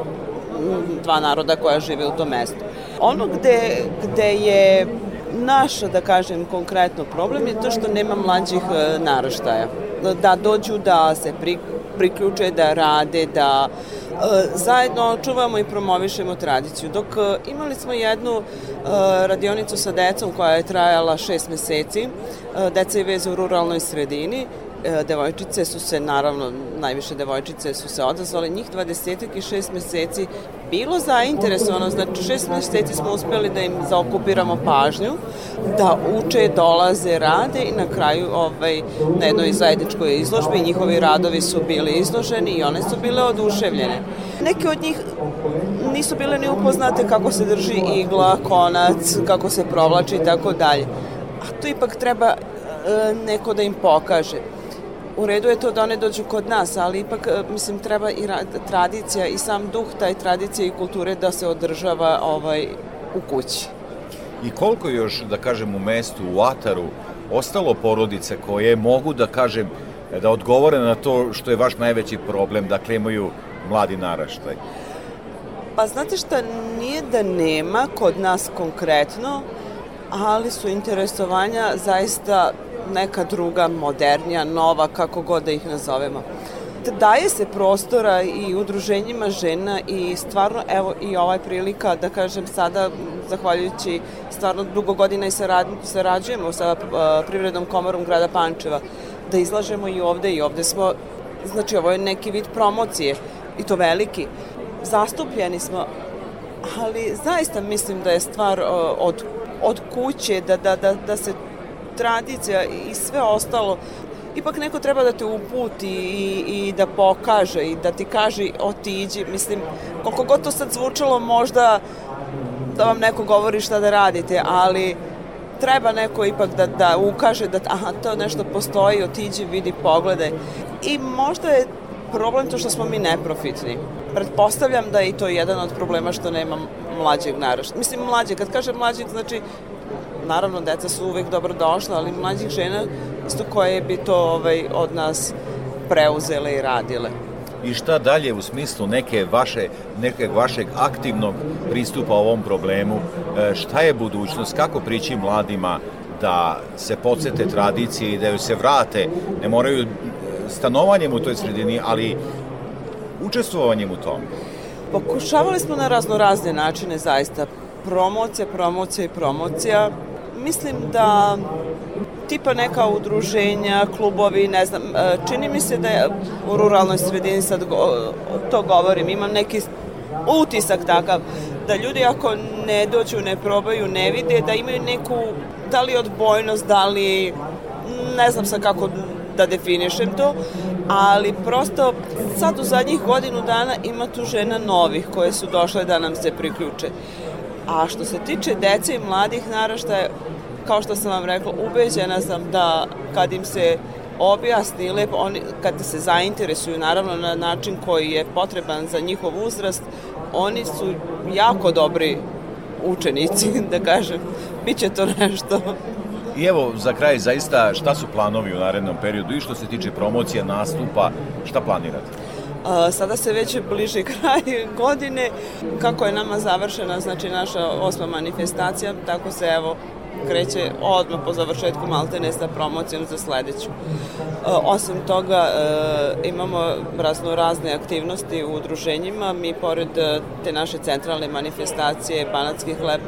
dva naroda koja žive u tom mestu. Ono gde, gde je naš, da kažem, konkretno problem je to što nema mlađih uh, naraštaja da dođu da se pri, priključe, da rade, da e, zajedno čuvamo i promovišemo tradiciju. Dok e, imali smo jednu e, radionicu sa decom koja je trajala šest meseci, deca je veze u ruralnoj sredini, devojčice su se, naravno, najviše devojčice su se odazvale, njih 20 i 6 meseci bilo zainteresovano, znači šest meseci smo uspeli da im zaokupiramo pažnju, da uče, dolaze, rade i na kraju ovaj, na jednoj zajedničkoj izložbi njihovi radovi su bili izloženi i one su bile oduševljene. Neke od njih nisu bile ni upoznate kako se drži igla, konac, kako se provlači i tako dalje. A to ipak treba e, neko da im pokaže u redu je to da one dođu kod nas, ali ipak, e, mislim, treba i tradicija i sam duh taj tradicije i kulture da se održava ovaj, u kući. I koliko još, da kažem, u mestu, u Ataru, ostalo porodice koje mogu, da kažem, da odgovore na to što je vaš najveći problem, dakle imaju mladi naraštaj? Pa znate šta, nije da nema kod nas konkretno, ali su interesovanja zaista neka druga, modernija, nova, kako god da ih nazovemo. Daje se prostora i udruženjima žena i stvarno, evo i ovaj prilika da kažem sada, zahvaljujući stvarno dugo godina i sarad, sarađujemo sa Privrednom komorom grada Pančeva, da izlažemo i ovde i ovde smo, znači ovo je neki vid promocije i to veliki. Zastupljeni smo, ali zaista mislim da je stvar od, od kuće, da, da, da, da se tradicija i sve ostalo, ipak neko treba da te uputi i, i da pokaže i da ti kaže otiđi. Mislim, koliko god to sad zvučalo možda da vam neko govori šta da radite, ali treba neko ipak da, da ukaže da aha, to nešto postoji, otiđi, vidi, pogledaj. I možda je problem to što smo mi neprofitni. Pretpostavljam da je i to jedan od problema što nema mlađeg narašta. Mislim, mlađeg, kad kažem mlađeg, znači naravno deca su uvek dobro došla, ali mlađih žena isto koje bi to ovaj, od nas preuzele i radile. I šta dalje u smislu neke vaše, neke vašeg aktivnog pristupa ovom problemu? E, šta je budućnost? Kako prići mladima da se podsete tradicije i da joj se vrate? Ne moraju stanovanjem u toj sredini, ali učestvovanjem u tom. Pokušavali smo na razno razne načine zaista. Promocija, promocija i promocija mislim da tipa neka udruženja, klubovi, ne znam, e, čini mi se da je u ruralnoj sredini sad to govorim, imam neki utisak takav, da ljudi ako ne dođu, ne probaju, ne vide, da imaju neku, da li odbojnost, da li, ne znam sad kako da definišem to, ali prosto sad u zadnjih godinu dana ima tu žena novih koje su došle da nam se priključe. A što se tiče dece i mladih naraštaja, kao što sam vam rekla, ubeđena sam da kad im se objasni lepo, oni, kad se zainteresuju naravno na način koji je potreban za njihov uzrast, oni su jako dobri učenici, <laughs> da kažem. Biće to nešto. I evo, za kraj, zaista, šta su planovi u narednom periodu i što se tiče promocije, nastupa, šta planirate? Sada se već bliži kraj <laughs> godine. Kako je nama završena, znači naša osma manifestacija, tako se evo kreće odmah po završetku Maltene sa promocijom za sledeću. E, osim toga, e, imamo razno razne aktivnosti u udruženjima. Mi, pored e, te naše centralne manifestacije Banatski hleb,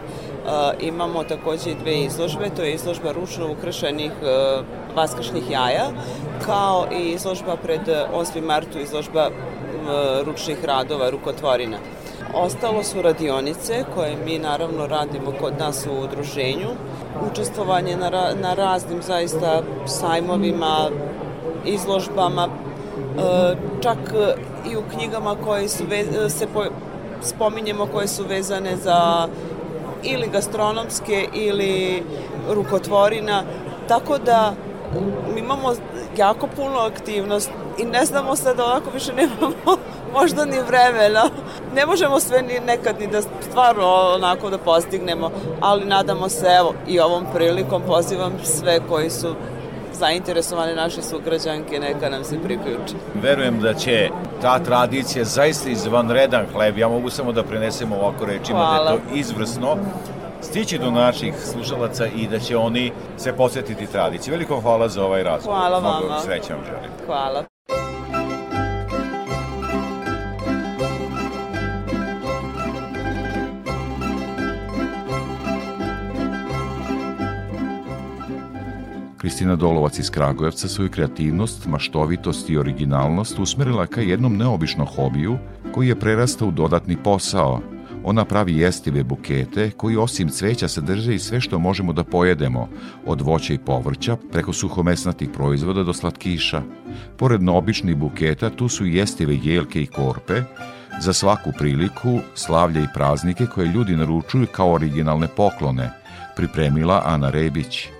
imamo takođe dve izložbe. To je izložba ručno ukršenih vaskršnih jaja, kao i izložba pred 8. martu, izložba ručnih radova, rukotvorina. Ostalo su radionice koje mi naravno radimo kod nas u udruženju. Učestvovanje na, ra na raznim zaista sajmovima, izložbama, e, čak i u knjigama koje su ve, se po, spominjemo koje su vezane za ili gastronomske ili rukotvorina, tako da imamo jako puno aktivnosti i ne znamo sad ovako više nemamo možda ni vremena. Ne možemo sve ni nekad ni da stvarno onako da postignemo, ali nadamo se evo i ovom prilikom pozivam sve koji su zainteresovane naše sugrađanke neka nam se priključi. Verujem da će ta tradicija zaista izvanredan hleb, ja mogu samo da prenesem ovako rečima Hvala. da je to izvrsno, stići do naših slušalaca i da će oni se posjetiti tradiciji. Veliko hvala za ovaj razgovor. Hvala vama. Srećan želim. Hvala. Kristina Dolovac iz Kragujevca svoju kreativnost, maštovitost i originalnost usmerila ka jednom neobičnom hobiju koji je prerastao u dodatni posao. Ona pravi jestive bukete koji osim cveća sadrže i sve što možemo da pojedemo, od voća i povrća preko suhomesnatih proizvoda do slatkiša. Pored neobičnih buketa tu su jestive jelke i korpe, za svaku priliku, slavlje i praznike koje ljudi naručuju kao originalne poklone, pripremila Ana Rebić.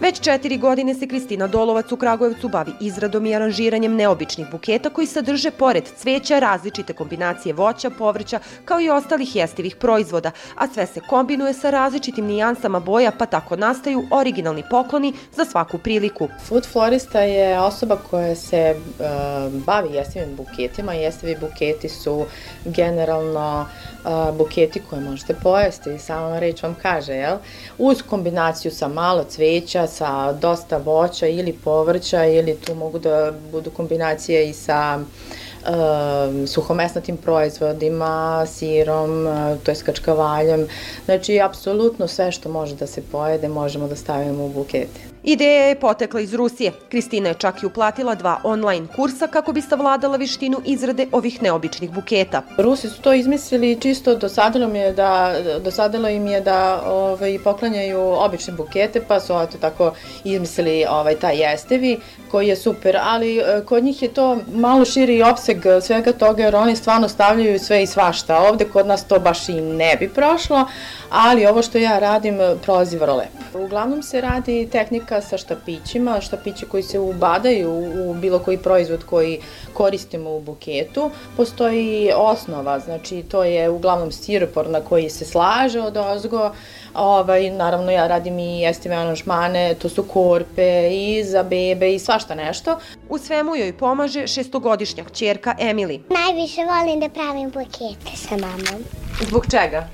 Već četiri godine se Kristina Dolovac u Kragujevcu bavi izradom i aranžiranjem neobičnih buketa koji sadrže pored cveća različite kombinacije voća, povrća kao i ostalih jestivih proizvoda, a sve se kombinuje sa različitim nijansama boja pa tako nastaju originalni pokloni za svaku priliku. Food florista je osoba koja se uh, bavi jestivim buketima. Jestivi buketi su generalno uh, buketi koje možete pojesti, sama reč vam kaže, jel? Uz kombinaciju sa malo cveća, sa dosta voća ili povrća ili tu mogu da budu kombinacije i sa uh, suhomesnatim proizvodima, sirom, to je skačkavaljem. Znači, apsolutno sve što može da se pojede možemo da stavimo u bukete. Ideja je potekla iz Rusije. Kristina je čak i uplatila dva online kursa kako bi savladala vištinu izrade ovih neobičnih buketa. Rusi su to izmislili čisto dosadilo je da, dosadilo im je da ovaj, poklanjaju obične bukete, pa su eto tako izmislili ovaj, taj jestevi koji je super, ali e, kod njih je to malo širi opseg svega toga jer oni stvarno stavljaju sve i svašta. Ovde kod nas to baš i ne bi prošlo, ali ovo što ja radim prolazi vrlo lepo. Uglavnom se radi tehnika sa štapićima, štapići koji se ubadaju u bilo koji proizvod koji koristimo u buketu. Postoji osnova, znači to je uglavnom stiropor na koji se slaže od ozgo, Ovaj, naravno ja radim i jestive aranžmane, to su korpe i za bebe i svašta nešto. U svemu joj pomaže šestogodišnja čerka Emily. Najviše volim da pravim bukete sa mamom. Zbog čega?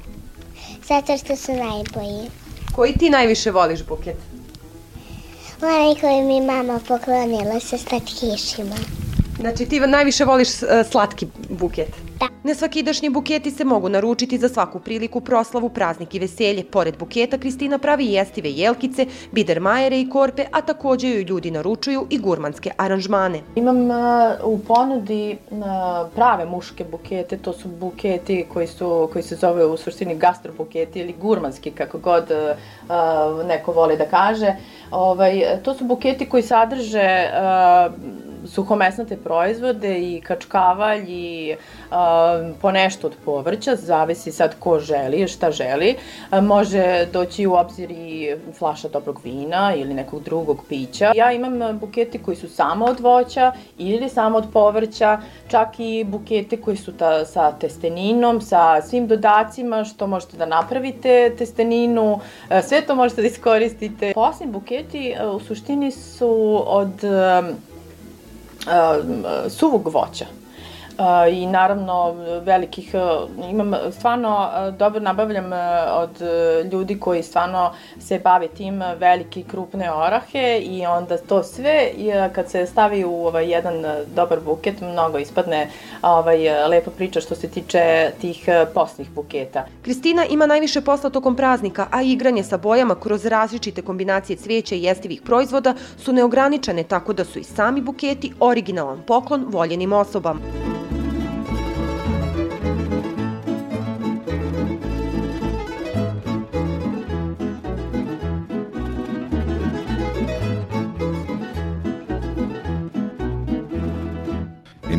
Zato što su najbolji. Koji ti najviše voliš buket? Onaj koji mi mama poklonila sa slatkišima. Znači ti najviše voliš uh, slatki buket? Da. Nesvakidašnji buketi se mogu naručiti za svaku priliku, proslavu, praznik i veselje. Pored buketa Kristina pravi jestive jelkice, bidermajere i korpe, a takođe joj ljudi naručuju i gurmanske aranžmane. Imam uh, u ponudi uh, prave muške bukete, to su buketi koji, su, koji se zove u suštini gastrobuketi ili gurmanski, kako god uh, neko voli da kaže. Ovaj, to su buketi koji sadrže uh, suhomesnate proizvode i kačkavalj i ponešto od povrća, zavisi sad ko želi, šta želi. Može doći u obzir i flaša dobrog vina ili nekog drugog pića. Ja imam bukete koji su samo od voća ili samo od povrća, čak i bukete koji su ta, sa testeninom, sa svim dodacima što možete da napravite testeninu, sve to možete da iskoristite. Posni buketi u suštini su od suvog voća i naravno velikih, imam stvarno dobro nabavljam od ljudi koji stvarno se bave tim velike krupne orahe i onda to sve kad se stavi u ovaj, jedan dobar buket mnogo ispadne ovaj, lepa priča što se tiče tih posnih buketa. Kristina ima najviše posla tokom praznika, a igranje sa bojama kroz različite kombinacije cvijeća i jestivih proizvoda su neograničene tako da su i sami buketi originalan poklon voljenim osobama.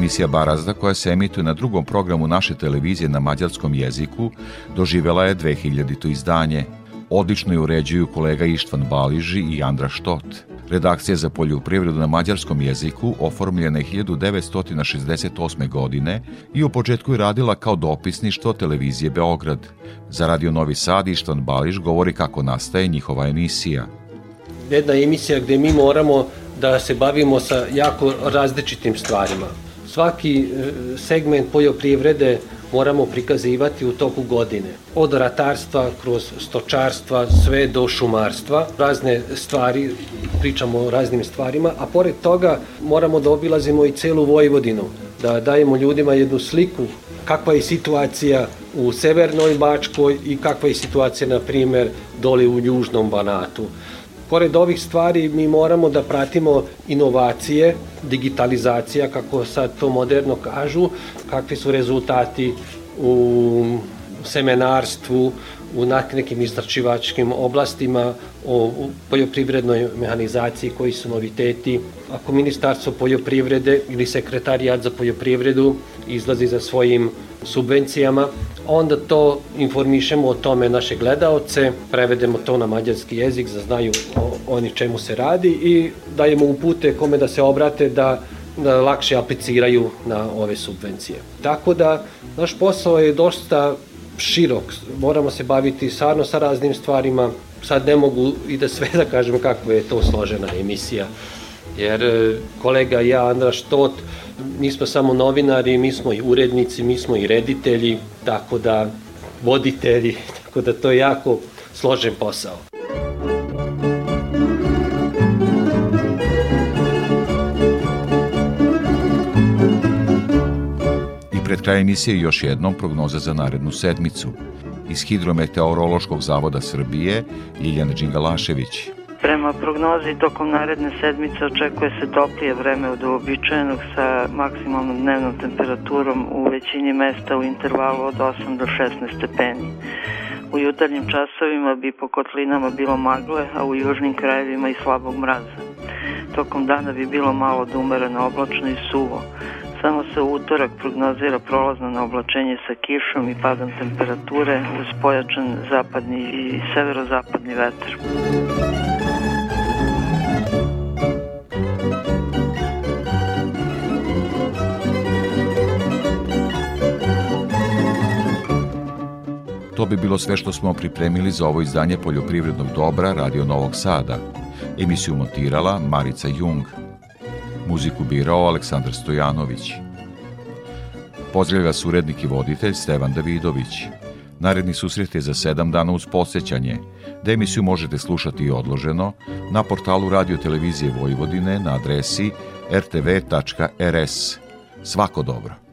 Emisija Barazda, koja se emituje na drugom programu naše televizije na mađarskom jeziku, doživela je 2000. izdanje. Odlično je uređuju kolega Ištvan Baliži i Andra Štot. Redakcija za poljoprivredu na mađarskom jeziku oformljena je 1968. godine i u početku je radila kao dopisništvo televizije Beograd. Za Radio Novi Sad Ištvan Bališ govori kako nastaje njihova emisija. Jedna emisija gde mi moramo da se bavimo sa jako različitim stvarima svaki e, segment poljoprivrede moramo prikazivati u toku godine. Od ratarstva, kroz stočarstva, sve do šumarstva. Razne stvari, pričamo o raznim stvarima, a pored toga moramo da obilazimo i celu Vojvodinu, da dajemo ljudima jednu sliku kakva je situacija u Severnoj Bačkoj i kakva je situacija, na primer, dole u Južnom Banatu. Pored ovih stvari mi moramo da pratimo inovacije, digitalizacija, kako sad to moderno kažu, kakvi su rezultati u semenarstvu, u nekim istračivačkim oblastima, o poljoprivrednoj mehanizaciji, koji su noviteti. Ako Ministarstvo poljoprivrede ili Sekretarijat za poljoprivredu izlazi za svojim subvencijama, onda to informišemo o tome naše gledaoce, prevedemo to na mađarski jezik, da znaju o, oni čemu se radi i dajemo upute kome da se obrate da da lakše apliciraju na ove subvencije. Tako da naš posao je dosta širok, moramo se baviti stvarno sa raznim stvarima, sad ne mogu i da sve <laughs> da kažem kako je to složena emisija, jer e, kolega ja, Andra Štot, mi smo samo novinari, mi smo i urednici, mi smo i reditelji, tako da voditelji, <laughs> tako da to je jako složen posao. Pred kraj emisije još jednom prognoza za narednu sedmicu. Iz Hidrometeorološkog zavoda Srbije, Ljiljana Đingalašević. Prema prognozi tokom naredne sedmice očekuje se toplije vreme od uobičajenog sa maksimalnom dnevnom temperaturom u većini mesta u intervalu od 8 do 16 stepeni. U jutarnjim časovima bi po kotlinama bilo magle, a u južnim krajevima i slabog mraza. Tokom dana bi bilo malo od umereno oblačno i suvo. Samo se u utorak prognozira prolazno na oblačenje sa kišom i padom temperature uz pojačan zapadni i severozapadni vetar. To bi bilo sve što smo pripremili za ovo izdanje Poljoprivrednog dobra Radio Novog Sada. Emisiju montirala Marica Jung. Muziku birao Aleksandar Stojanović. Pozdravlja vas urednik i voditelj Stevan Davidović. Naredni susret je za sedam dana uz posjećanje, da emisiju možete slušati i odloženo na portalu Radio Televizije Vojvodine na adresi rtv.rs. Svako dobro.